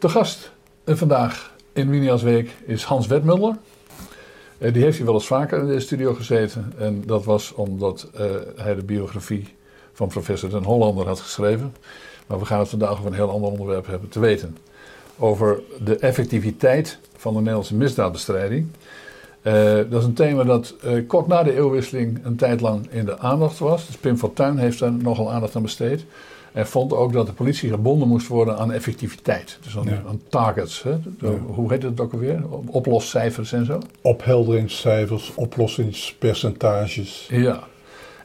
De gast eh, vandaag in Winia's Week is Hans Wetmuller. Uh, die heeft hier wel eens vaker in de studio gezeten. En dat was omdat uh, hij de biografie van professor Den Hollander had geschreven. Maar we gaan het vandaag over een heel ander onderwerp hebben te weten. Over de effectiviteit van de Nederlandse misdaadbestrijding. Uh, dat is een thema dat kort na de eeuwwisseling een tijd lang in de aandacht was. Dus Pim Fortuyn heeft daar nogal aandacht aan besteed. En vond ook dat de politie gebonden moest worden aan effectiviteit. Dus aan, ja. aan targets. Hè? De, ja. Hoe heet het ook alweer? Oploscijfers en zo? Ophelderingscijfers, oplossingspercentages. Ja.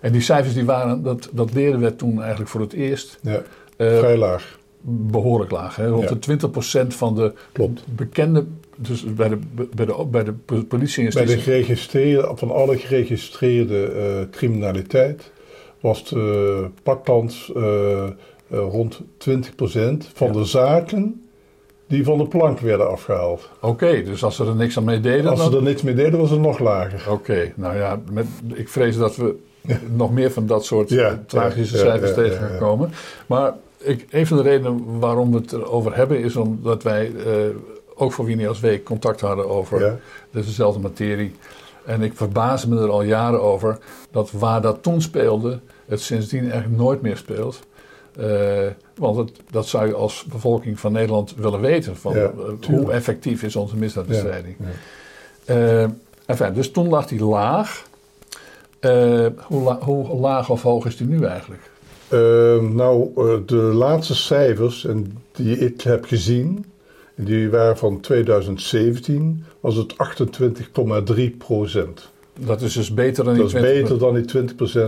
En die cijfers die waren, dat, dat leerden we toen eigenlijk voor het eerst. Ja, uh, vrij laag. Behoorlijk laag. Hè? Rond ja. de 20% van de Klopt. bekende, dus bij de, bij de, bij de politie Bij de geregistreerde, van alle geregistreerde uh, criminaliteit was de pakkans uh, rond 20% van ja. de zaken die van de plank werden afgehaald. Oké, okay, dus als ze er niks aan mee deden... Als dan... ze er niks mee deden, was het nog lager. Oké, okay, nou ja, met, ik vrees dat we nog meer van dat soort ja, tragische ja, cijfers ja, tegen gaan komen. Maar ik, een van de redenen waarom we het erover hebben... is omdat wij uh, ook voor Wiener als Week contact hadden over dezezelfde materie... En ik verbaas me er al jaren over dat waar dat toen speelde, het sindsdien eigenlijk nooit meer speelt. Uh, want het, dat zou je als bevolking van Nederland willen weten. Van, ja, uh, hoe effectief is onze misdaadbestrijding? Ja, ja. Uh, enfin, dus toen lag die laag. Hoe, la hoe, laag of hoog is die nu eigenlijk? nou, de laatste cijfers en die ik heb gezien, die waren van 2017, was het 28,3 procent. Dat is dus beter dan die Dat is beter dan die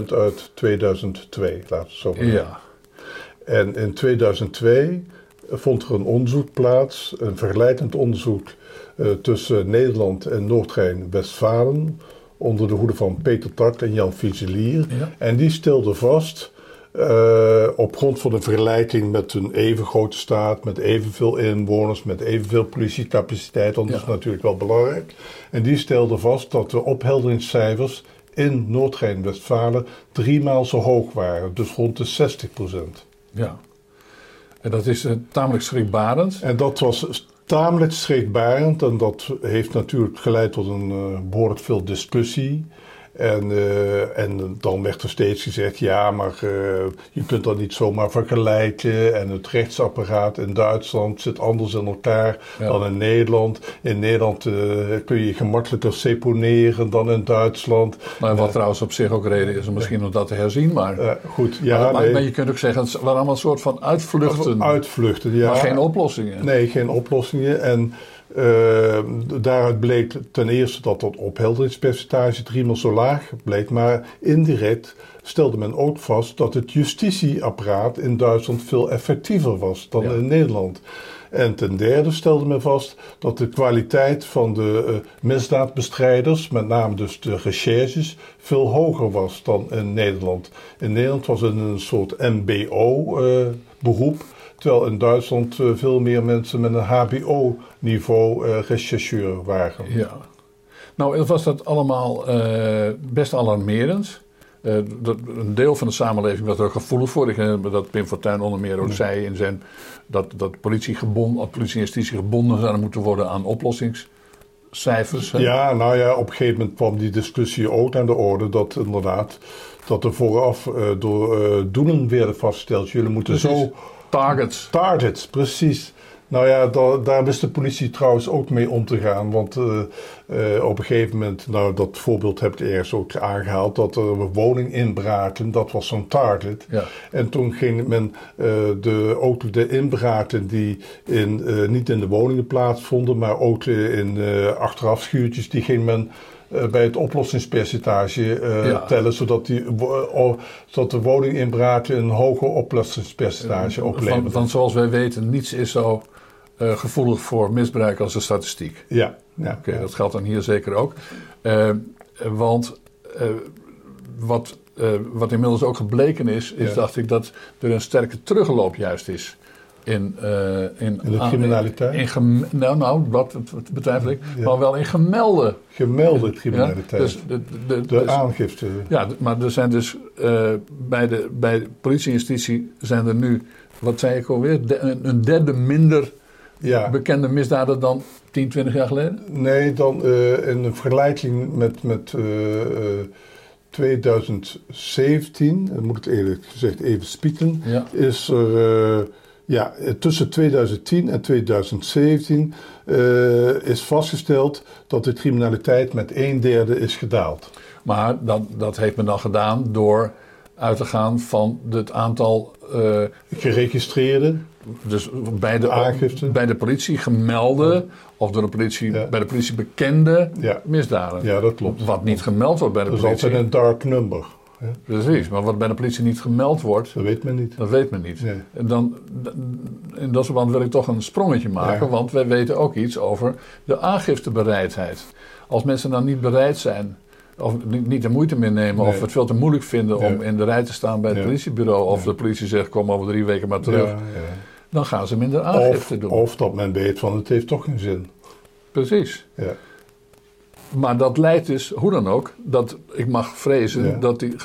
20% uit 2002, laten we zo maar Ja. En in 2002 vond er een onderzoek plaats, een vergelijkend onderzoek uh, tussen Nederland en Noord-Rijn-Westfalen, onder de hoede van Peter Tak en Jan Fuselier. Ja. En die stelde vast, uh, op grond van een vergelijking met een even grote staat, met evenveel inwoners, met evenveel politiecapaciteit, want dat ja. is natuurlijk wel belangrijk. En die stelde vast dat de ophelderingscijfers in Noord-Rijn-Westfalen driemaal zo hoog waren, dus rond de 60 procent. Ja, en dat is uh, tamelijk schrikbarend. En dat was tamelijk schrikbarend en dat heeft natuurlijk geleid tot een uh, behoorlijk veel discussie. En, uh, en dan werd er steeds gezegd, ja, maar uh, je kunt dat niet zomaar vergelijken. En het rechtsapparaat in Duitsland zit anders in elkaar ja. dan in Nederland. In Nederland uh, kun je gemakkelijker seponeren dan in Duitsland. Nou, wat trouwens op zich ook reden is om misschien om dat te herzien. Maar, goed, ja, maar, nee. maar, je kunt ook zeggen, het waren allemaal een soort van uitvluchten. Uitvluchten, ja. Maar geen oplossingen. Nee, geen oplossingen. En uh, daaruit bleek ten eerste dat dat ophelderingspercentage driemaal zo laag bleek, maar indirect stelde men ook vast dat het justitieapparaat in Duitsland veel effectiever was dan ja. in Nederland. En ten derde stelde men vast dat de kwaliteit van de uh, misdaadbestrijders, met name dus de recherches, veel hoger was dan in Nederland. In Nederland was het een soort MBO-beroep. Uh, Terwijl in Duitsland uh, veel meer mensen met een HBO-niveau uh, rechercheur waren. Ja. Nou, was dat allemaal uh, best alarmerend. Dat, een deel van de samenleving was er gevoelig voor. Ik herinner dat Pim Fortuyn onder meer ook ja. zei in zijn, dat, dat politie, gebonden, politie en justitie gebonden zouden moeten worden aan oplossingscijfers. Hè? Ja, nou ja, op een gegeven moment kwam die discussie ook aan de orde dat inderdaad dat er vooraf door doelen werden vastgesteld. Jullie moeten Precies. zo Targets. Targets, precies. Nou ja, daar, wist de politie trouwens ook mee om te gaan. Want uh, uh, op een gegeven moment, nou dat voorbeeld heb ik eerst ook aangehaald, dat er woninginbraken, dat was zo'n target. Ja. En toen ging men uh, de, ook de inbraken die in, niet in de woningen plaatsvonden, maar ook in achterafschuurtjes, die ging men bij het oplossingspercentage uh, ja. tellen, zodat, die, uh, zodat de woninginbraken een hoger oplossingspercentage opleveren. Want, want zoals wij weten, niets is zo gevoelig voor misbruik als de statistiek. Ja. ja Oké, okay, dat geldt dan hier zeker ook. want wat, wat inmiddels ook gebleken is, is ja. dacht ik dat er een sterke terugloop juist is in, in, in de criminaliteit? In, in gem, nou, nou, dat betwijfel ik. Ja. Maar wel in gemelde. Gemelde criminaliteit. Ja, dus de, de, de dus, aangifte. Ja, maar er zijn dus bij, de, bij de politie en justitie zijn er nu, wat zei ik alweer, de, een derde minder ja. bekende misdaden dan 10, 20 jaar geleden? Nee, dan uh, in vergelijking met, met uh, 2017, dan moet ik eerlijk gezegd even spieken, ja. is er ja, tussen 2010 en 2017 uh, is vastgesteld dat de criminaliteit met een derde is gedaald. Maar dat, dat heeft men dan gedaan door uit te gaan van het aantal geregistreerde. Dus bij de, aangifte. bij de politie gemelde of door de politie, bij de politie bekende ja. misdaden. Ja, dat klopt. Wat niet gemeld wordt bij de politie. Dat is altijd een dark number. Precies, maar wat bij de politie niet gemeld wordt... Dat weet men niet. Dat weet men niet. En dan, in dat verband wil ik toch een sprongetje maken, want wij weten ook iets over de aangiftebereidheid. Als mensen dan niet bereid zijn, of niet de moeite meer nemen, of het veel te moeilijk vinden om in de rij te staan bij het politiebureau, of de politie zegt: kom over drie weken maar terug, dan gaan ze minder aangifte of, doen. Of dat men weet van het heeft toch geen zin. Precies. Ja. Maar dat leidt dus, hoe dan ook, dat ik mag vrezen dat, die,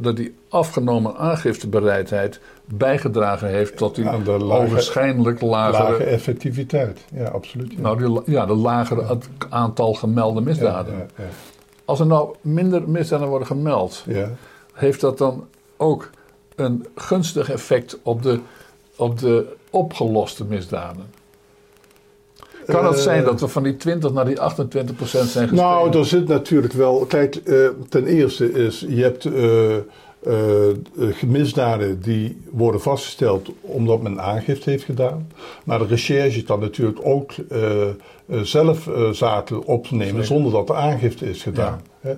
dat die afgenomen aangiftebereidheid bijgedragen heeft tot die lage, waarschijnlijk lagere... Lage effectiviteit, ja, absoluut. Ja. Nou, die, ja, de lagere aantal gemelde misdaden. Als er nou minder misdaden worden gemeld, heeft dat dan ook een gunstig effect op de, op de opgeloste misdaden? Kan het zijn dat we van die 20 naar die 28 procent zijn gestegen? Nou, er zit natuurlijk wel. Kijk, uh, ten eerste is, je hebt uh, uh, misdaden die worden vastgesteld omdat men aangifte heeft gedaan. Maar de recherche kan natuurlijk ook zelf zaken opnemen zonder dat de aangifte is gedaan. Ja.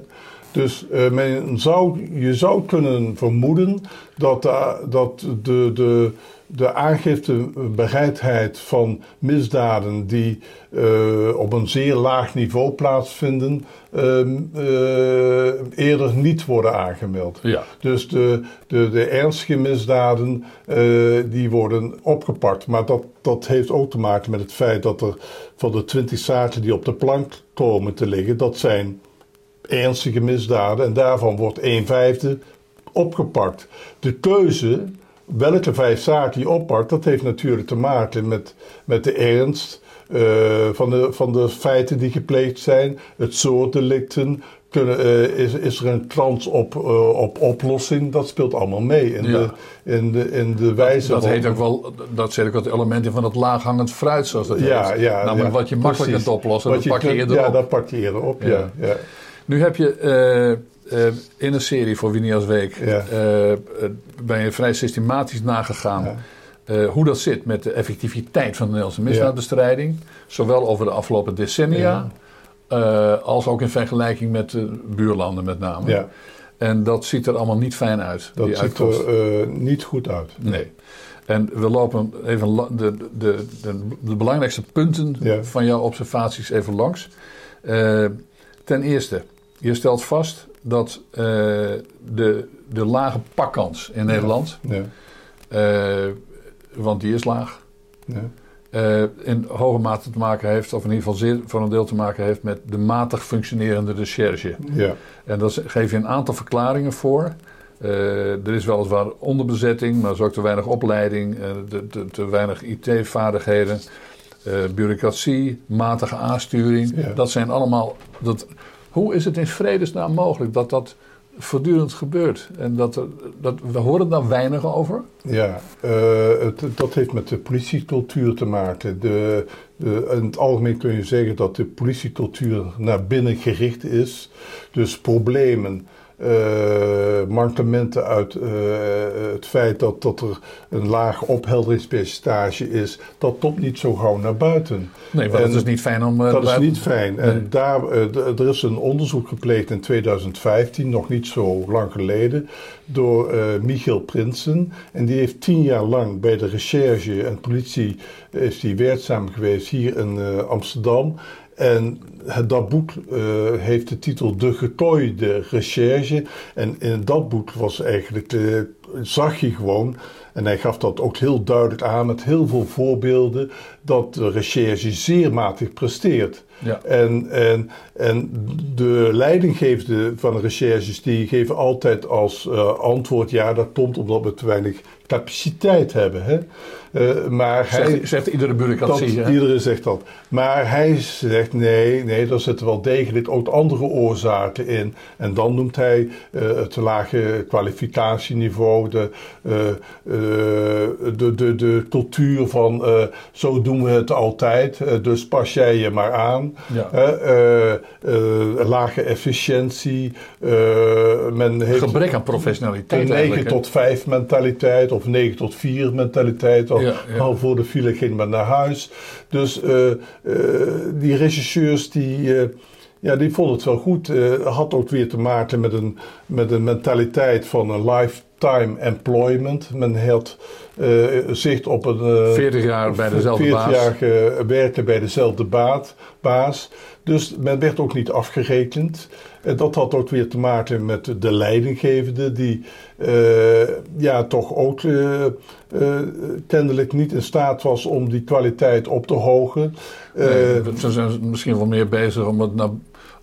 Dus men zou, je zou kunnen vermoeden dat, dat de, de de aangiftebereidheid van misdaden die uh, op een zeer laag niveau plaatsvinden, uh, uh, eerder niet worden aangemeld. Ja. Dus de, de, de ernstige misdaden die worden opgepakt. Maar dat, dat heeft ook te maken met het feit dat er van de twintig zaken die op de plank komen te liggen, dat zijn ernstige misdaden en daarvan wordt een vijfde opgepakt. De keuze welke vijf zaken je oppakt, dat heeft natuurlijk te maken met, met de ernst uh, van, de, van de feiten die gepleegd zijn, het soort delicten. Kunnen, uh, is, is er een kans op, uh, op oplossing? Dat speelt allemaal mee in, de, in, de, in de wijze. Dat, dat heet ook wel, dat zit ook het element in van het laaghangend fruit, zoals dat ja, heet. Ja, Namelijk wat je makkelijk kunt oplossen, wat dat pak je eerder ja, op. Ja, dat pak je eerder op, ja. ja. Nu heb je uh, in een serie voor Winia's Week ja. uh, ben je vrij systematisch nagegaan ja. hoe dat zit met de effectiviteit van de Nederlandse misdaadbestrijding. Zowel over de afgelopen decennia als ook in vergelijking met de buurlanden met name. En dat ziet er allemaal niet fijn uit. Dat ziet er niet goed uit. Nee. En we lopen even de, de, de, de belangrijkste punten van jouw observaties even langs. ten eerste, je stelt vast dat uh, de, de lage pakkans in Nederland, ja. Uh, want die is laag, ja. uh, in hoge mate te maken heeft, of in ieder geval zeer voor een deel te maken heeft met de matig functionerende recherche. Ja. En daar geef je een aantal verklaringen voor. er is weliswaar onderbezetting, maar er is ook te weinig opleiding, te, te, te, weinig IT-vaardigheden, bureaucratie, matige aansturing. Ja. Dat zijn allemaal. Dat, hoe is het in vredesnaam mogelijk dat dat voortdurend gebeurt? En dat, er, dat we horen daar weinig over? Ja, uh, het, dat heeft met de politiecultuur te maken. De, de, in het algemeen kun je zeggen dat de politiecultuur naar binnen gericht is. Dus problemen uh, mankementen uit uh, het feit dat, dat er een laag ophelderingspercentage is, dat komt niet zo gauw naar buiten. Nee, dat is niet fijn om. Uh, dat is niet fijn. Nee. En daar, er is een onderzoek gepleegd in 2015, nog niet zo lang geleden, door Michiel Prinsen. En die heeft tien jaar lang bij de recherche en politie is die werkzaam geweest hier in Amsterdam. En dat boek uh, heeft de titel De getooide recherche. En in dat boek was eigenlijk, zag je gewoon En hij gaf dat ook heel duidelijk aan met heel veel voorbeelden dat de recherche zeer matig presteert. Ja. En, en, en de leidinggevende van de recherches die geven altijd als uh, antwoord: ja, dat komt omdat we te weinig capaciteit hebben. Hè? Uh, maar zegt, hij, zegt iedere bureaucratie. Iedereen zegt dat. Maar hij zegt nee, nee, daar zitten wel degelijk ook andere oorzaken in. En dan noemt hij uh, het lage kwalificatieniveau, de, de, de, de cultuur van zo doen we het altijd, dus pas jij je maar aan. Ja. lage efficiëntie. men heeft Gebrek aan professionaliteit. Een 9 tot 5 mentaliteit of 9 tot 4 mentaliteit ja, Al voor de file ging men naar huis. Dus uh, uh, die regisseurs die, uh, ja, die vonden het wel goed. had ook weer te maken met een, met een mentaliteit van een lifetime employment. Men had zicht op een... 40 jaar bij dezelfde 40 baas. jaar werken bij dezelfde baat, baas. Dus men werd ook niet afgerekend. En dat had ook weer te maken met de leidinggevende, die uh, ja, toch ook uh, uh, kennelijk niet in staat was om die kwaliteit op te hogen. Nee, ze zijn misschien wel meer bezig om het naar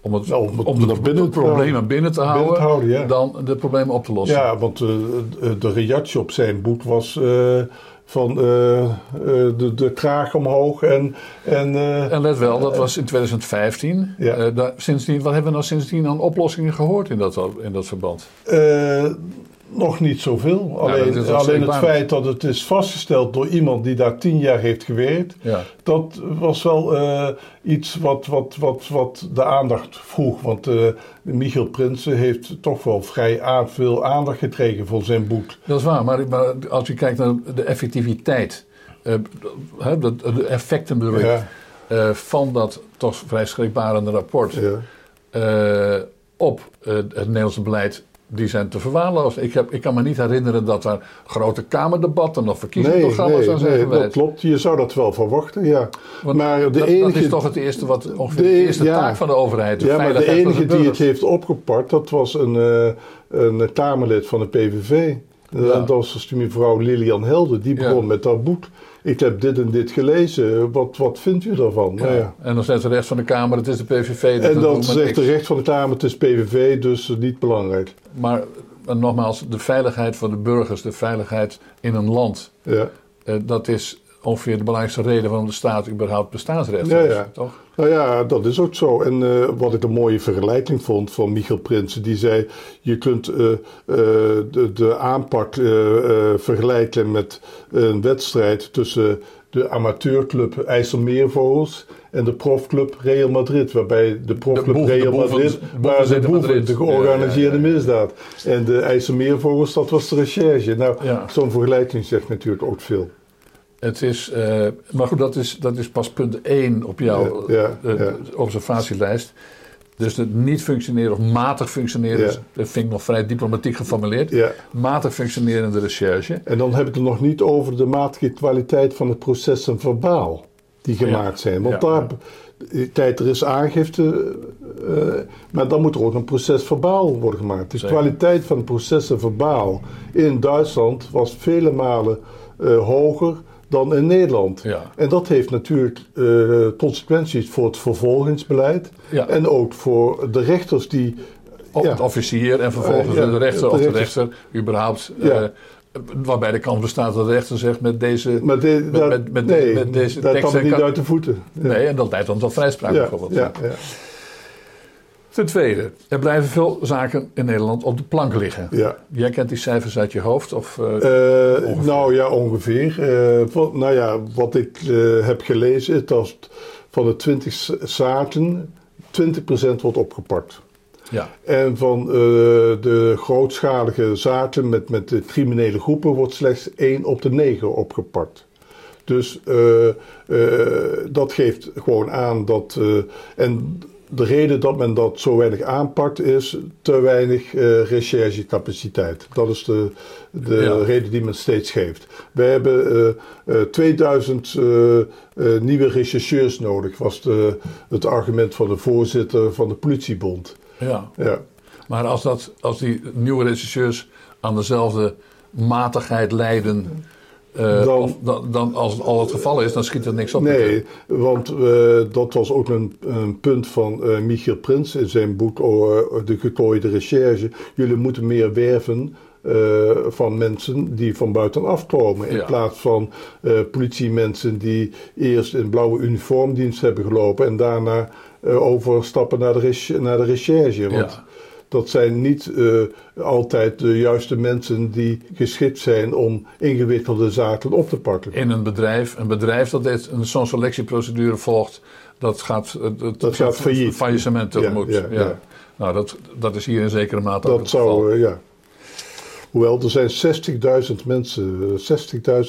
om het, nou, om, om de, binnen, problemen binnen te houden, binnen te houden ja. dan de problemen op te lossen. Ja, want de reactie op zijn boek was van uh, uh, de, de kraag omhoog. En, en, en let wel, dat was in 2015. Ja. Daar, sindsdien, wat hebben we nou sindsdien aan oplossingen gehoord in dat, in dat verband? Nog niet zoveel. Alleen, alleen het feit dat het is vastgesteld door iemand die daar tien jaar heeft gewerkt, ja. dat was wel uh, iets wat, wat, wat, wat de aandacht vroeg. Want uh, Michiel Prinsen heeft toch wel vrij aan, veel aandacht gekregen voor zijn boek. Dat is waar, maar, maar als je kijkt naar de effectiviteit, uh, de, de effecten bedoel ja. van dat toch vrij schrikbarende rapport op het Nederlandse beleid die zijn te verwaarloosd. Ik, heb, ik kan me niet herinneren dat er grote kamerdebatten of verkiezingsprogramma's nee, nee, zijn nee, geweest. dat klopt. Je zou dat wel verwachten, ja. maar de dat, enige, dat is toch het eerste, wat, ongeveer de, eerste taak van de overheid. De ja, maar de enige die het heeft opgepakt, dat was een, uh, een Kamerlid van de PVV. Ja. Dat was mevrouw Lilian Helder. Die begon met dat boek ik heb dit en dit gelezen, wat, wat vindt u daarvan? Ja. Nou ja. En dan zegt de recht van de Kamer, het is de PVV. Dus en dan zegt de recht van de Kamer, het is PVV, dus niet belangrijk. Maar nogmaals, de veiligheid van de burgers, de veiligheid in een land, ja. Eh, dat is ongeveer de belangrijkste reden waarom de staat überhaupt bestaansrecht heeft, ja, toch? Nou ja, dat is ook zo. En uh, wat ik een mooie vergelijking vond van Michiel Prinsen, die zei: je kunt uh, uh, de, de, aanpak vergelijken met een wedstrijd tussen de amateurclub IJsselmeervogels en de profclub Real Madrid, waarbij de profclub Real Madrid waar de boeven, de georganiseerde misdaad. En de IJsselmeervogels, dat was de recherche. Nou, zo'n vergelijking zegt natuurlijk ook veel. Het is, uh, maar goed, dat is, dat is pas punt 1 op jouw ja, ja, uh, observatielijst. Dus het niet functioneren of matig functioneren, dat vind ik nog vrij diplomatiek geformuleerd. Matig functionerende recherche. En dan heb ik het nog niet over de matige kwaliteit van het processen verbaal die gemaakt zijn. Want daar, tijd er is aangifte, uh, maar dan moet er ook een proces verbaal worden gemaakt. Dus de kwaliteit van het processen verbaal in Duitsland was vele malen hoger dan in Nederland. Ja. En dat heeft natuurlijk uh, consequenties voor het vervolgingsbeleid ja. en ook voor de rechters die. Op ja, het officier en vervolgens uh, de rechter of de rechter überhaupt. Uh, waarbij de kans bestaat dat de rechter zegt met deze. Maar de, met, met, met, nee, met deze dat tekst. Dat niet uit de voeten. Nee, en dat leidt dan tot vrijspraak bijvoorbeeld. Ja, ja. Ten tweede, er blijven veel zaken in Nederland op de plank liggen. Ja. Jij kent die cijfers uit je hoofd? Of, uh, uh, nou ja, ongeveer. Uh, nou ja, wat ik heb gelezen is dat van de 20 zaken 20% wordt opgepakt. Ja. En van de grootschalige zaken met, met de criminele groepen wordt slechts 1 op de 9 opgepakt. Dus dat geeft gewoon aan dat. en de reden dat men dat zo weinig aanpakt is te weinig uh, recherchecapaciteit. Dat is de, de reden die men steeds geeft. We hebben uh, uh, 2000 nieuwe rechercheurs nodig, was de, het argument van de voorzitter van de politiebond. Ja. ja. Maar als, dat, als die nieuwe rechercheurs aan dezelfde matigheid leiden. Uh, dan, dan, dan, als het al het geval is, dan schiet er niks op. Nee, want uh, dat was ook een, een punt van uh, Michiel Prins in zijn boek over De gekooide recherche. Jullie moeten meer werven van mensen die van buitenaf komen. In plaats van politiemensen die eerst in blauwe uniformdienst hebben gelopen en daarna overstappen naar de, naar de recherche. Want ja dat zijn niet uh, altijd de juiste mensen die geschikt zijn om ingewikkelde zaken op te pakken. In een bedrijf, een bedrijf dat zo'n selectieprocedure volgt, dat gaat, het, dat gaat failliet. faillissement tegemoet. Ja, ja, ja, Nou, dat, dat is hier in zekere mate dat ook het zou, uh, ja. Hoewel, er zijn 60.000 mensen,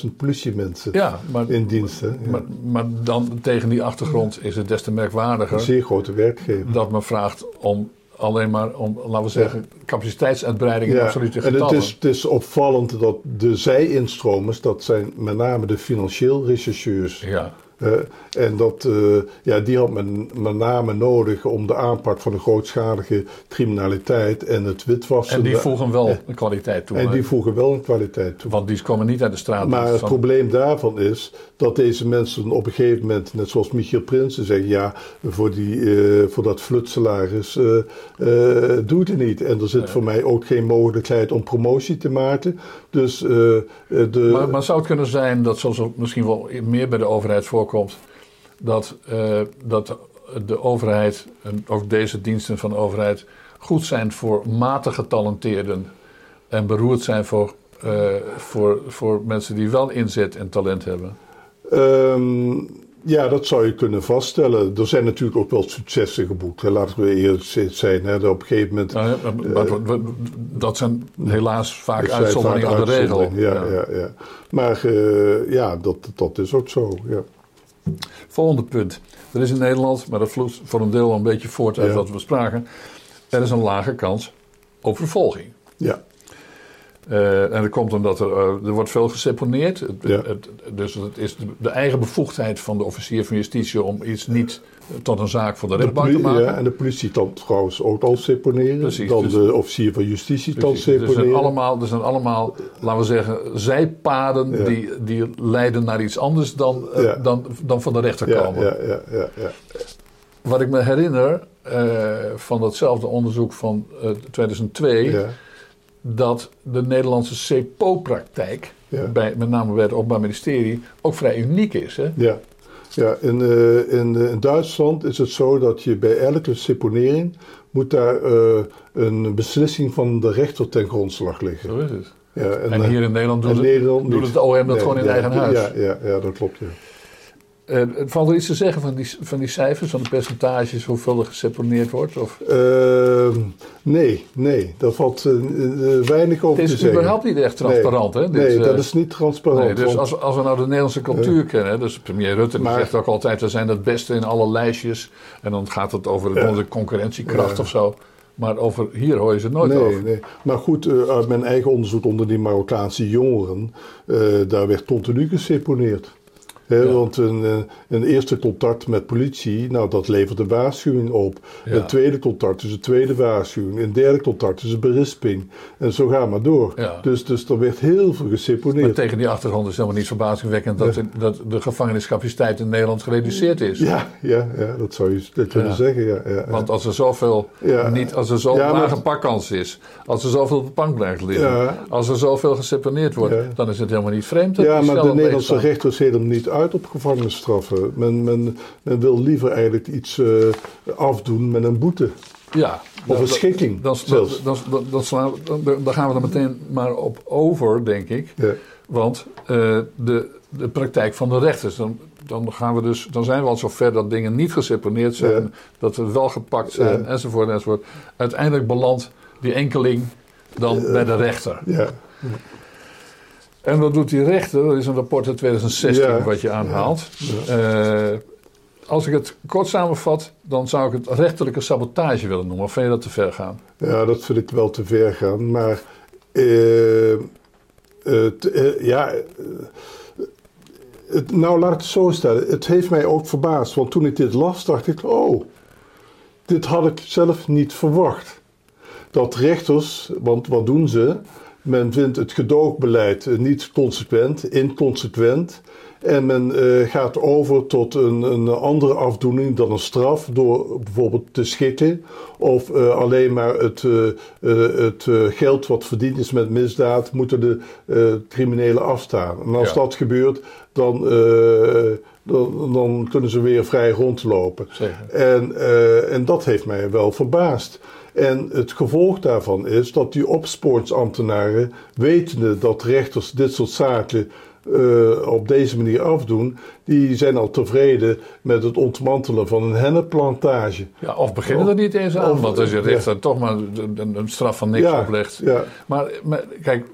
60.000 politiemensen ja, maar, in dienst. Ja. Maar, maar, dan tegen die achtergrond is het des te merkwaardiger. Een zeer grote werkgever. Dat men vraagt om alleen maar om, laten we zeggen, capaciteitsuitbreiding in absolute getallen. En het is, het is opvallend dat de zij-instromers, dat zijn met name de financieel rechercheurs. Ja. Uh, en dat, uh, ja, die had men met name nodig om de aanpak van de grootschalige criminaliteit en het witwassen. En die voegen wel een kwaliteit toe. En die voegen wel een kwaliteit toe. Want die komen niet uit de straat. Maar het probleem daarvan is dat deze mensen op een gegeven moment, net zoals Michiel Prinsen, zeggen: ja, voor, die, uh, voor dat flutsalaris doe het niet. En er zit voor mij ook geen mogelijkheid om promotie te maken. Dus, de... maar, maar zou het kunnen zijn dat, zoals misschien wel meer bij de overheid voorkomt, dat, uh, dat de overheid, en ook deze diensten van de overheid, goed zijn voor matig getalenteerden en beroerd zijn voor, uh, voor, voor mensen die wel inzet en talent hebben? Um, ja, dat zou je kunnen vaststellen. Er zijn natuurlijk ook wel successen geboekt. Laten we eerlijk zijn. Hè. Op een gegeven moment. Nou ja, uh, dat zijn helaas vaak uitzonderingen aan de regel. Ja, ja. ja, ja. Maar uh, ja, dat, dat is ook zo. Ja. Volgende punt. Er is in Nederland, maar dat vloeit voor een deel een beetje voort uit wat we bespraken. Er is een lage kans op vervolging. Ja. Uh, en dat komt omdat er, uh, er wordt veel geseponeerd. Ja. Het, dus het is de, de, eigen bevoegdheid van de officier van justitie om iets niet tot een zaak voor de rechtbank te maken. Ja, en de politie kan trouwens ook al seponeren. Precies, dan dus, de officier van justitie kan seponeren. Er zijn, allemaal, er zijn allemaal, laten we zeggen, zijpaden ja. die, die leiden naar iets anders dan, uh, ja. dan, dan van de rechter komen. Ja, ja, ja, ja, Wat ik me herinner van datzelfde onderzoek van 2002 dat de Nederlandse CPO-praktijk, bij, met name bij het Openbaar Ministerie, ook vrij uniek is. Hè? Ja, ja in, uh, in, in, Duitsland is het zo dat je bij elke seponering moet daar uh, een beslissing van de rechter ten grondslag liggen. Zo is het. Ja, en, en hier in Nederland doet, het, Nederland doet het OM dat nee, gewoon in ja, eigen huis. Ja, ja, ja, dat klopt. Ja. Uh, valt er iets te zeggen van die, van die cijfers, van de percentages, hoeveel er geseponeerd wordt? Of? Uh, nee, nee, daar valt uh, weinig over te zeggen. Het is überhaupt niet echt transparant, nee, hè? Dit, nee, dat is niet transparant. Nee, dus want, als, als we nou de Nederlandse cultuur kennen, dus premier Rutte maar, zegt ook altijd, we zijn het beste in alle lijstjes. En dan gaat het over onze concurrentiekracht of zo. Maar over, hier hoor je ze nooit nee, over. Nee. Maar goed, uit mijn eigen onderzoek onder die Marokkaanse jongeren, daar werd continu geseponeerd. He, ja. Want een, een, eerste contact met politie, nou dat levert een waarschuwing op. Ja. Een tweede contact is een tweede waarschuwing. Een derde contact is een berisping. En zo gaan maar door. Ja. Dus, dus er werd heel veel geseponeerd. Maar tegen die achtergrond is helemaal niet verbazingwekkend dat, de, dat de gevangeniscapaciteit in Nederland gereduceerd is. Ja, ja, ja dat zou je dat kunnen zeggen. Ja, ja, Want als er zoveel, niet, als er zo'n lage maar... pakkans is, als er zoveel op de bank blijft liggen, als er zoveel geseponeerd wordt, dan is het helemaal niet vreemd. Dat ja, maar de Nederlandse rechters helemaal niet uit op gevangenisstraffen. Men, men, men wil liever eigenlijk iets uh, afdoen met een boete. Ja. Of een schikking. Dan, dan, dan, dan, dan, dan gaan we er meteen maar op over, denk ik. Ja. Want uh, de, de praktijk van de rechters. Dan, dan, gaan we dus, dan zijn we al zover dat dingen niet geseponeerd zijn. Ja. Dat ze wel gepakt zijn, ja. enzovoort, enzovoort. Uiteindelijk belandt die enkeling dan bij de rechter. Ja. En wat doet die rechter? Dat is een rapport uit 2016 ja. wat je aanhaalt. Ja. Uh, als ik het kort samenvat, dan zou ik het rechterlijke sabotage willen noemen. Of vind je dat te ver gaan? Ja, dat vind ik wel te ver gaan. Maar uh, uh, ja, het, nou laat ik het zo stellen. Het heeft mij ook verbaasd. Want toen ik dit las, dacht ik: oh, dit had ik zelf niet verwacht. Dat rechters, want wat doen ze? Men vindt het gedoogbeleid niet consequent, inconsequent. En men uh, gaat over tot een, een, andere afdoening dan een straf door bijvoorbeeld te schikken of uh, alleen maar het, uh, het geld wat verdiend is met misdaad moeten de criminelen afstaan. En als ja. dat gebeurt, dan, dan, dan, kunnen ze weer vrij rondlopen. En, en dat heeft mij wel verbaasd. En het gevolg daarvan is dat die opsporingsambtenaren, wetende dat rechters dit soort zaken uh, op deze manier afdoen, die zijn al tevreden met het ontmantelen van een hennepplantage. Ja, of beginnen er niet eens aan, of, want als je rechter ja. toch maar een, een, straf van niks ja, oplegt. Ja. Maar, maar, kijk,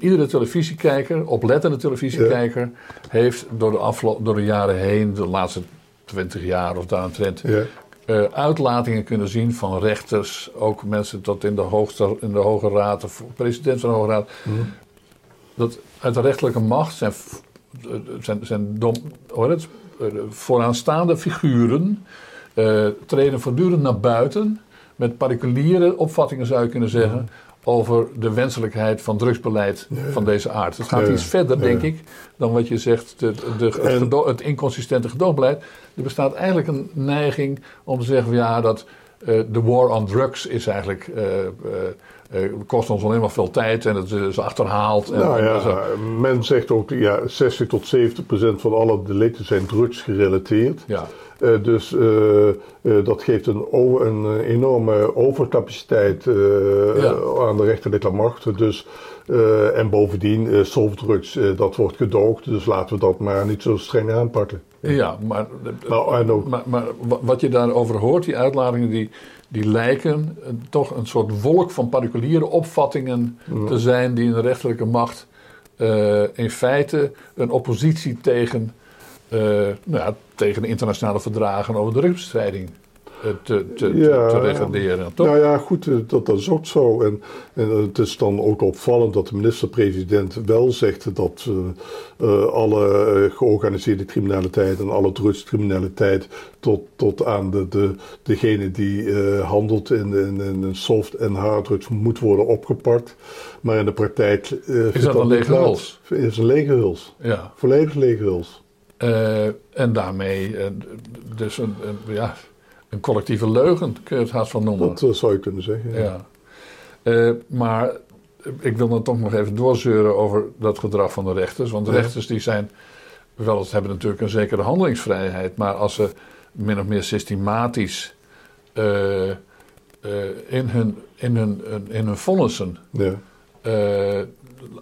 iedere televisiekijker, oplettende televisiekijker, heeft door de, afloop, door de jaren heen, de laatste twintig jaar of daaromtrent, ja. Uh, uitlatingen kunnen zien van rechters, ook mensen tot in de, hoogste, in de Hoge Raad, of president van de Hoge Raad. Mm dat uit de rechterlijke macht zijn, zijn, zijn dom, het, eh, vooraanstaande figuren uh, treden voortdurend naar buiten met particuliere opvattingen zou je kunnen zeggen over de wenselijkheid van drugsbeleid van deze aard. Het gaat iets verder, denk ik, dan wat je zegt, de, de, het, het, inconsistente gedoogbeleid. Er bestaat eigenlijk een neiging om te zeggen ja, dat uh, de war on drugs is eigenlijk uh, kost ons alleen maar veel tijd en het is achterhaald. En, nou ja, men zegt ook ja, 60 tot 70 procent van alle delicten zijn drugsgerelateerd. Ja. Uh, dus uh, dat geeft een, een enorme overcapaciteit ja. aan de rechterlijke macht. Dus, en bovendien, softdrugs, dat wordt gedoogd. Dus laten we dat maar niet zo streng aanpakken. Ja, maar, nou, maar, maar, wat je daarover hoort, die uitladingen, die, die lijken toch een soort wolk van particuliere opvattingen te zijn die in de rechterlijke macht uh, in feite een oppositie tegen, uh, nou ja, tegen de internationale verdragen over de drugsbestrijding eh, te, te, ja, te, regenderen. Toch? Nou ja, goed, dat, dat is ook zo. En, en het is dan ook opvallend dat de minister-president wel zegt dat uh, alle georganiseerde criminaliteit en alle drugscriminaliteit tot, tot aan de, de, degene die uh, handelt in, in, in, soft- en harddrugs moet worden opgepakt. Maar in de praktijk. Is dat een lege huls? Is een lege huls. Ja. Volledig lege huls. en daarmee, dus een, een ja een collectieve leugen, kun je het haast van noemen. Dat zou je kunnen zeggen. Ja. Uh, maar ik wil dan toch nog even doorzeuren over dat gedrag van de rechters. Want de rechters die zijn wel hebben natuurlijk een zekere handelingsvrijheid. Maar als ze min of meer systematisch uh, uh, in, hun, in, hun, in hun vonnissen ja.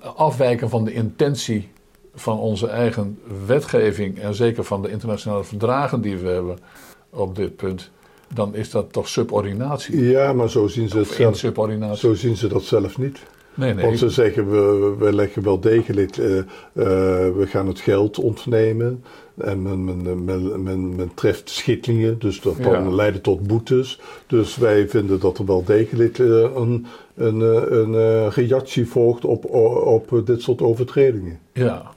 afwijken van de intentie van onze eigen wetgeving en zeker van de internationale verdragen die we hebben op dit punt, dan is dat toch subordinatie. Ja, maar zo zien ze het zelf. Subordinatie. Zo zien ze dat zelf niet. Nee, nee. Want ze zeggen, we, we leggen wel degelijk, uh, uh, we gaan het geld ontnemen. En men, men, men, men, men treft schikkingen, dus dat kan ja. leiden tot boetes. Dus wij vinden dat er wel degelijk uh, een, een, een reactie volgt op, op dit soort overtredingen. Ja,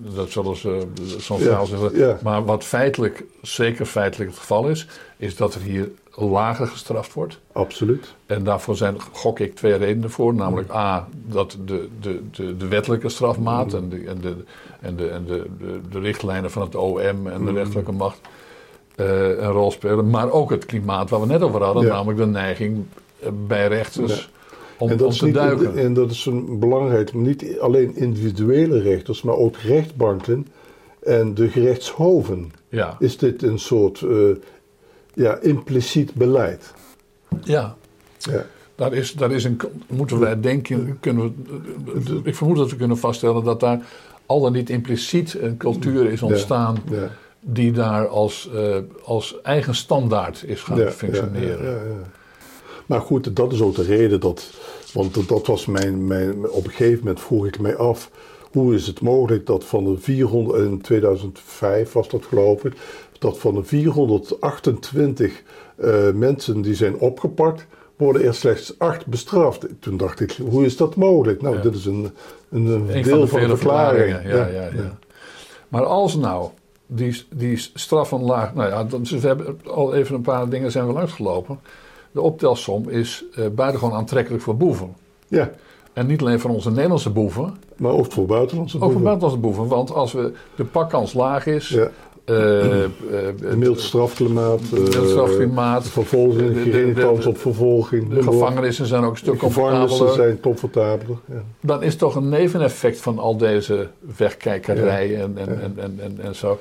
dat zullen ze soms ja, zeggen. Maar wat feitelijk, zeker feitelijk het geval is, is dat er hier lager gestraft wordt. Absoluut. En daarvoor zijn, gok ik, twee redenen voor. Namelijk A, dat de, de, de, de wettelijke strafmaat en, de, en, de, en, de, en de, de, de richtlijnen van het OM en de mm. rechterlijke macht uh, een rol spelen. Maar ook het klimaat waar we net over hadden, namelijk de neiging eh, bij rechters om, en dat, te duiken. en dat is een belangrijk, niet alleen individuele rechters, maar ook rechtbanken en de gerechtshoven. Ja. Is dit een soort uh, ja, impliciet beleid? Ja. ja. Daar is, daar is een, moeten wij denken, kunnen we, ik vermoed dat we kunnen vaststellen dat daar al dan niet impliciet een cultuur is ontstaan ja, die daar als, uh, als eigen standaard is gaan functioneren. Maar goed, dat is ook de reden dat. Want dat was mijn, mijn. Op een gegeven moment vroeg ik mij af. Hoe is het mogelijk dat van de 400. In 2005 was dat geloof ik. Dat van de 428 uh, eh, mensen die zijn opgepakt. worden er slechts acht bestraft. Toen dacht ik, hoe is dat mogelijk? Nou, dit is een, een, een deel van de, van verklaring. Ja, ja, ja, ja, Maar als nou die, die straf van laag. Nou ja, we hebben al even een paar dingen zijn wel uitgelopen de optelsom is uh, buitengewoon aantrekkelijk voor boeven. Ja. En niet alleen voor onze Nederlandse boeven. Maar ook voor buitenlandse boeven. Ook voor buitenlandse boeven. Want als we de pakkans laag is. Ja. Uh, mild strafklimaat. mild strafklimaat. vervolging, geen kans op vervolging. De gevangenissen zijn ook een stuk comfortabeler. Gevangenissen zijn comfortabeler. Ja. Dan is toch een neveneffect van al deze wegkijkerij en, en, en, en, en, zo.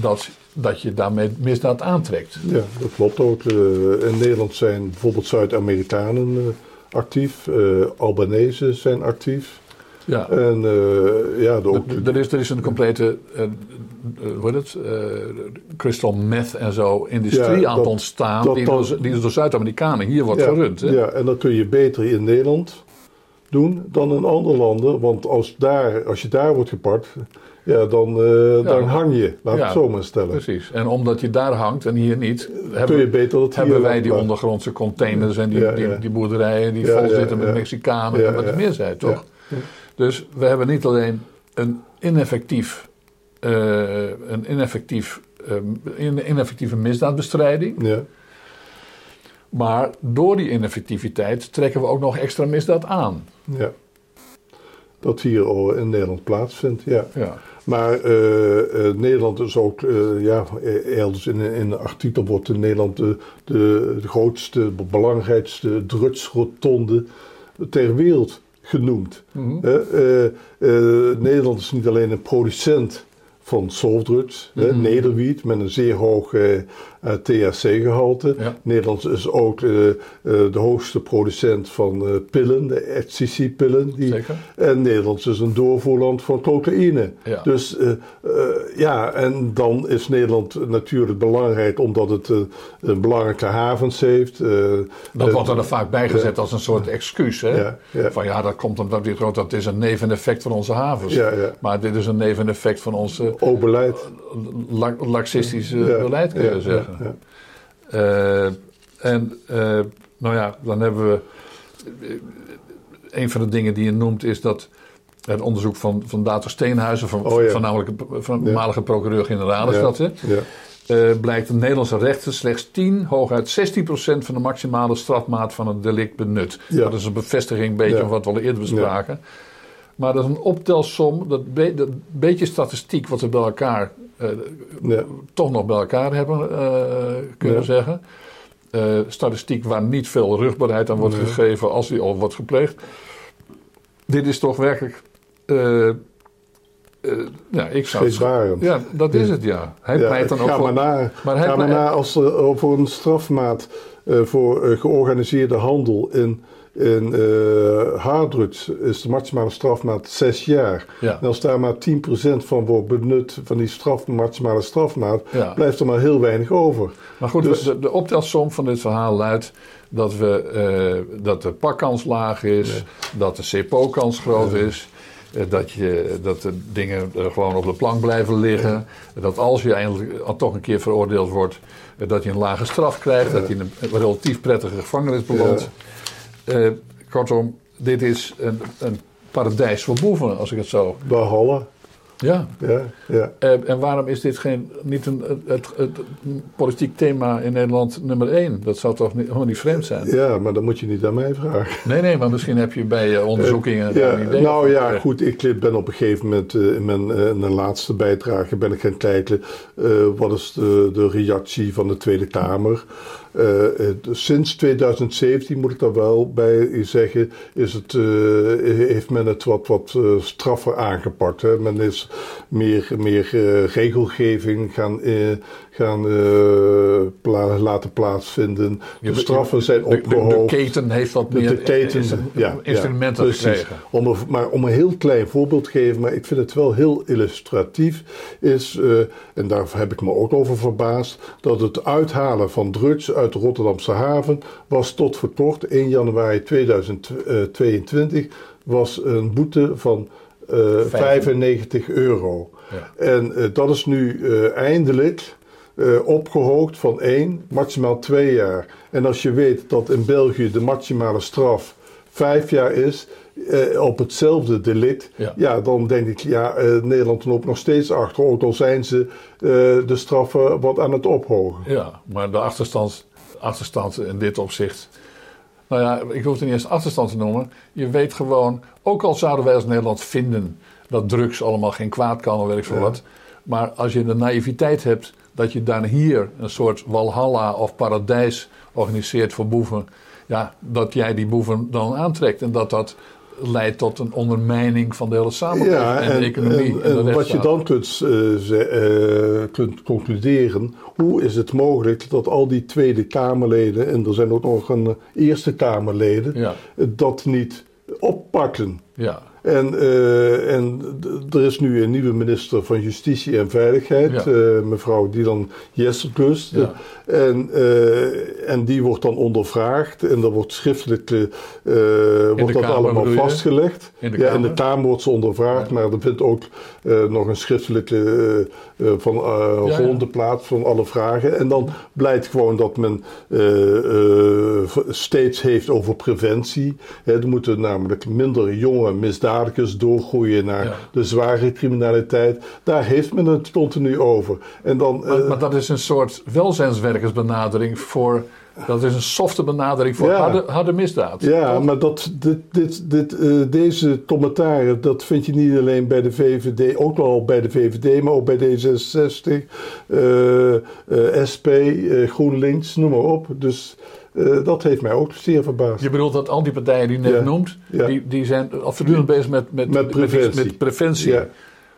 dat, dat je daarmee misdaad aantrekt. Ja, dat klopt ook. in Nederland zijn bijvoorbeeld Zuid-Amerikanen actief. Albanese zijn actief. Ja. En uh, ja, de, ook, er, is, er is een complete, uh, hoe heet het, crystal meth en zo industrie ja, aan het ontstaan. Dat, die, door, die door Zuid-Amerikanen hier wordt ja, gerund. Hè? Ja, en dat kun je beter in Nederland doen dan in andere landen. Want als, daar, als je daar wordt gepakt, ja, dan, dan hang je, laat ik het zo maar stellen. Precies. En omdat je daar hangt en hier niet, hebben, je beter dat hebben wij die ondergrondse containers en die, die, die, boerderijen die vol zitten met Mexicanen en wat er meer zijn, toch? Dus we hebben niet alleen een ineffectief, uh, een ineffectief, uh, ineffectieve misdaadbestrijding. Ja. Maar door die ineffectiviteit trekken we ook nog extra misdaad aan. Ja. Dat hier in Nederland plaatsvindt, ja. ja. Maar uh, Nederland is ook, ja, elders in, in een artikel wordt in Nederland de, de, de grootste, belangrijkste drugsrotonde ter wereld genoemd. Mm Nederland is niet alleen een producent van softdrugs, mm nederwiet met een zeer hoog uh, THC-gehalte. Nederland is ook uh, de hoogste producent van pillen, de ecstasy-pillen. En Nederland is een doorvoerland van cocaïne. Dus ja, en dan is Nederland natuurlijk belangrijk omdat het een belangrijke havens heeft. dat wordt er vaak bijgezet als een soort excuus. Hè? Van ja, dat komt omdat dit dat is een neveneffect van onze havens. Maar dit is een neveneffect van onze... Ook beleid. laxistische beleid, kun je zeggen. Uh, en uh, nou ja, dan hebben we. Een van de dingen die je noemt is dat het onderzoek van, van Dato Steenhuizen, van, oh, ja. van namelijk van voormalige procureur-generaal is dat, hè? Uh, blijkt dat Nederlandse rechter slechts 10, hooguit 16% van de maximale strafmaat van een delict benut. Dat is een bevestiging een beetje van wat we al eerder bespraken. Maar dat is een optelsom, dat, dat beetje statistiek wat we bij elkaar uh, ja. toch nog bij elkaar hebben uh, kunnen zeggen. Uh, statistiek waar niet veel rugbaarheid aan wordt gegeven als die al wordt gepleegd. Dit is toch werkelijk. ja, ik zou het, Ja, dat is het, ja. Hij ja, pleit dan ook ga voor. Maar na, maar ga maar na als er voor een strafmaat voor georganiseerde handel in in uh, harddrugs is de maximale strafmaat 6 jaar. En als daar maar 10% van wordt benut van die straf, maximale strafmaat, blijft er maar heel weinig over. Maar goed, dus, de, de optelsom van dit verhaal luidt dat, we, uh, dat de pakkans laag is, dat de CPO-kans groot is. Uh, dat, je, dat de dingen gewoon op de plank blijven liggen. Dat als je eindelijk toch een keer veroordeeld wordt, dat je een lage straf krijgt. Dat je in een relatief prettige gevangenis belandt. Uh, kortom, dit is een, een paradijs voor boeven, als ik het zo... Behalve. Ja. ja, ja. Uh, en waarom is dit geen, niet een, het, het, politiek thema in Nederland nummer één? Dat zou toch niet, helemaal niet vreemd zijn? Ja, maar dan moet je niet aan mij vragen. Nee, nee, maar misschien heb je bij je onderzoekingen uh, ja, idee. Nou ja, goed, ik ben op een gegeven moment uh, in mijn, mijn, laatste bijdrage ben ik gaan kijken... wat is de, de reactie van de Tweede Kamer... Uh, sinds 2017 moet ik daar wel bij zeggen, is het, uh, heeft men het wat, wat straffer aangepakt. Hè? Men is meer, meer regelgeving gaan, gaan pla laten plaatsvinden. De straffen zijn opgehoogd. De, de, keten heeft wat meer de keten, ja, instrumenten ja, gekregen. Om een, maar om een heel klein voorbeeld te geven, maar ik vind het wel heel illustratief, is, en daar heb ik me ook over verbaasd, dat het uithalen van drugs uit de Rotterdamse haven was tot voor kort, 1 januari 2022, was een boete van uh, 95 euro. Ja. En uh, dat is nu uh, eindelijk opgehoogd van 1, maximaal 2 jaar. En als je weet dat in België de maximale straf 5 jaar is, uh, op hetzelfde delict, ja. ja. dan denk ik, ja, uh, Nederland loopt nog steeds achter. Ook al zijn ze uh, de straffen wat aan het ophogen. Ja, maar de achterstand, achterstand in dit opzicht Nou ja, ik hoef het niet eens achterstand te noemen. Je weet gewoon, ook al zouden wij als Nederland vinden dat drugs allemaal geen kwaad kan of weet ik veel wat. Maar als je de naïviteit hebt dat je dan hier een soort walhalla of paradijs organiseert voor boeven. Ja, dat jij die boeven dan aantrekt en dat dat leidt tot een ondermijning van de hele samenleving en, de economie. En, en, wat je dan kunt, uh, kunt, concluderen, hoe is het mogelijk dat al die Tweede Kamerleden, en er zijn ook nog een Eerste Kamerleden, dat niet oppakken? Ja. En, uh, en er is nu een nieuwe minister van Justitie en Veiligheid, ja. uh, mevrouw Dylan Jesselkus. Ja. En, uh, en die wordt dan ondervraagd en dan wordt schriftelijk wordt dat allemaal vastgelegd. In de ja, in de Kamer wordt ze ondervraagd, maar er vindt ook nog een schriftelijke van ronde plaats van alle vragen. En dan blijkt gewoon dat men steeds heeft over preventie. er moeten namelijk minder jonge misdadigers doorgroeien naar Ja. de zware criminaliteit. Daar heeft men het continu over. En dan, Maar, eh, maar dat is een soort welzijnswerkersbenadering voor. Dat is een softe benadering voor Ja. harde, harde misdaad. ja, Toch? maar dat, dit, dit, dit, eh, deze commentaren, dat vind je niet alleen bij de VVD, ook wel bij de VVD, maar ook bij D66, eh, SP, GroenLinks, noem maar op. Dus eh, dat heeft mij ook zeer verbaasd. Je bedoelt dat al die partijen die je net Ja. noemt, Ja. die, die zijn voortdurend bezig met, met, Met preventie. met preventie. Ja.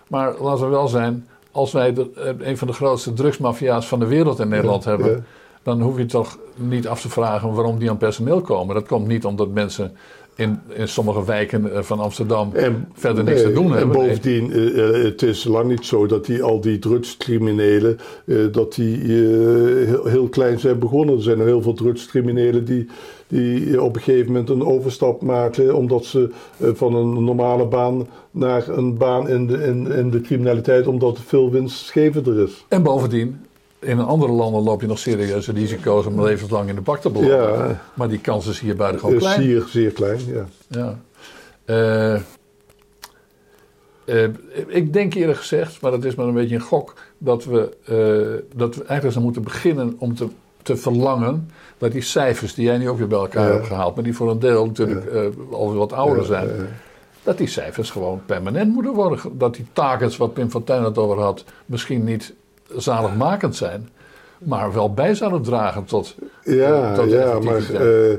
Maar laten we wel zijn, als wij de, eh, een van de grootste drugsmafia's van de wereld in Nederland hebben, dan hoef je toch niet af te vragen waarom die aan personeel komen. Dat komt niet omdat mensen in, in sommige wijken eh, van Amsterdam En, verder niks te nee, doen En hebben. Nee. bovendien, eh, eh, het is lang niet zo dat die, al die drugscriminelen, eh, dat die eh, heel, heel klein zijn begonnen. Er zijn heel veel drugscriminelen die, die op een gegeven moment een overstap maken, omdat ze eh, van een normale baan naar een baan in de, in, in de criminaliteit, omdat het veel winstgevender is. En bovendien, in andere landen loop je nog serieuze risico's om levenslang in de bak te belanden. Ja, Maar die kans is hier buitengewoon is klein. zeer, zeer klein. Ja. Ja. Eh, eh, ik denk eerlijk gezegd, maar dat is maar een beetje een gok, dat we, eh, dat we eigenlijk eens moeten beginnen om te, te verlangen dat die cijfers die jij nu ook weer bij elkaar Ja. hebt gehaald, maar die voor een deel natuurlijk al wat ouder zijn, dat die cijfers gewoon permanent moeten worden. Dat die targets, wat Pim Fortuyn het over had, misschien niet zaligmakend zijn, maar wel bij zouden dragen tot. Ja, tot ja maar eh,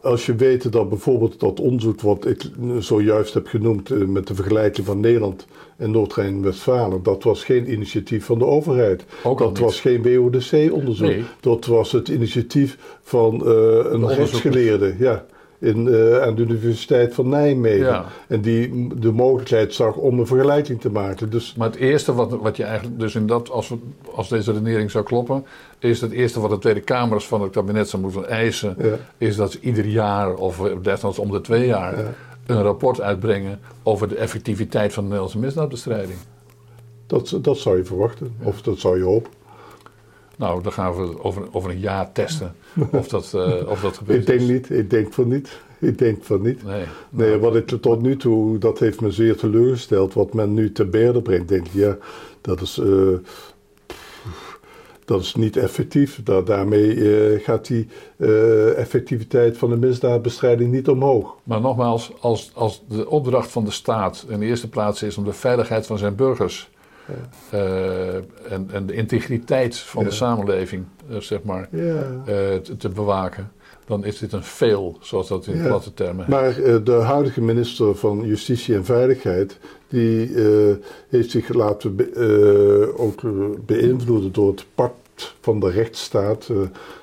als je weet dat bijvoorbeeld dat onderzoek wat ik zojuist heb genoemd eh, met de vergelijking van Nederland en Noord-Rijn-Westfalen, dat was geen initiatief van de overheid. Ook dat was geen WODC-onderzoek. Nee. Dat was het initiatief van eh, een rechtsgeleerde ja, in, eh, aan de Universiteit van Nijmegen. Ja. En die de mogelijkheid zag om een vergelijking te maken. Dus Maar het eerste wat, wat je eigenlijk, dus in dat, als, we, als deze redenering zou kloppen, is het eerste wat de Tweede Kamers van het kabinet zou moeten eisen, Ja. is dat ze ieder jaar of desnoods om de twee jaar Ja. een rapport uitbrengen over de effectiviteit van de Nederlandse misdaadbestrijding. dat, dat zou je verwachten. Of dat zou je hopen. Nou, dan gaan we over, over een jaar testen of dat, eh, of dat gebeurt. Ik denk niet. Ik denk van niet. Ik denk van niet. Nee. Nee, wat ik tot nu toe, dat heeft me zeer teleurgesteld. Wat men nu te berde brengt, denk ik, ja, dat is, eh, dat is niet effectief. Da- daarmee eh, gaat die effectiviteit van de misdaadbestrijding niet omhoog. Maar nogmaals, als, als de opdracht van de staat in de eerste plaats is om de veiligheid van zijn burgers en, en de integriteit van de samenleving, eh, zeg maar, eh, te, te bewaken, dan is dit een fail, zoals dat in Ja. platte termen heet. Maar eh, de huidige minister van Justitie en Veiligheid, die eh, heeft zich laten be- eh, ook eh, beïnvloeden door het pact van de rechtsstaat. eh,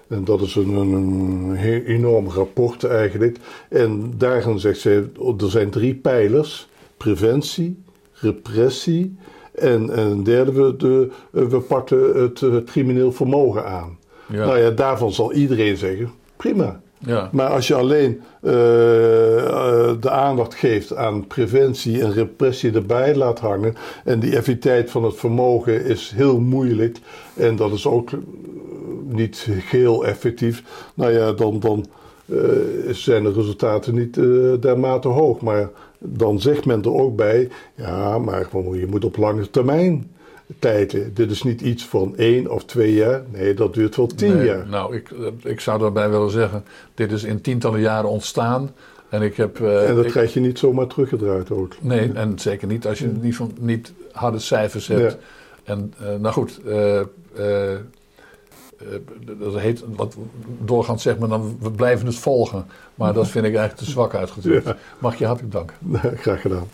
en dat is een, een, enorm rapport eigenlijk. En daarin zegt zij, er zijn drie pijlers. Preventie, repressie en, en een derde, we, de, eh, we het, eh, crimineel vermogen aan. Ja. Nou ja, daarvan zal iedereen zeggen, prima. ja. Maar als je alleen eh, de aandacht geeft aan preventie en repressie erbij laat hangen. En die effectiviteit van het vermogen is heel moeilijk. En dat is ook niet heel effectief. Nou ja, dan, dan zijn de resultaten niet dermate hoog. Maar dan zegt men er ook bij: ja, maar je moet op lange termijn tijden. Dit is niet iets van één of twee jaar. Nee, dat duurt wel tien jaar. Nou, ik, ik zou daarbij willen zeggen, dit is in tientallen jaren ontstaan. En, ik heb, uh, en dat ik, krijg je niet zomaar teruggedraaid ook. Nee, en zeker niet als je niet, van, niet harde cijfers hebt. Ja. En uh, nou goed, uh, dat heet, wat doorgaans zegt men dan, we blijven het volgen. Maar dat vind ik eigenlijk te zwak uitgedrukt. Mag je hartelijk danken. graag gedaan.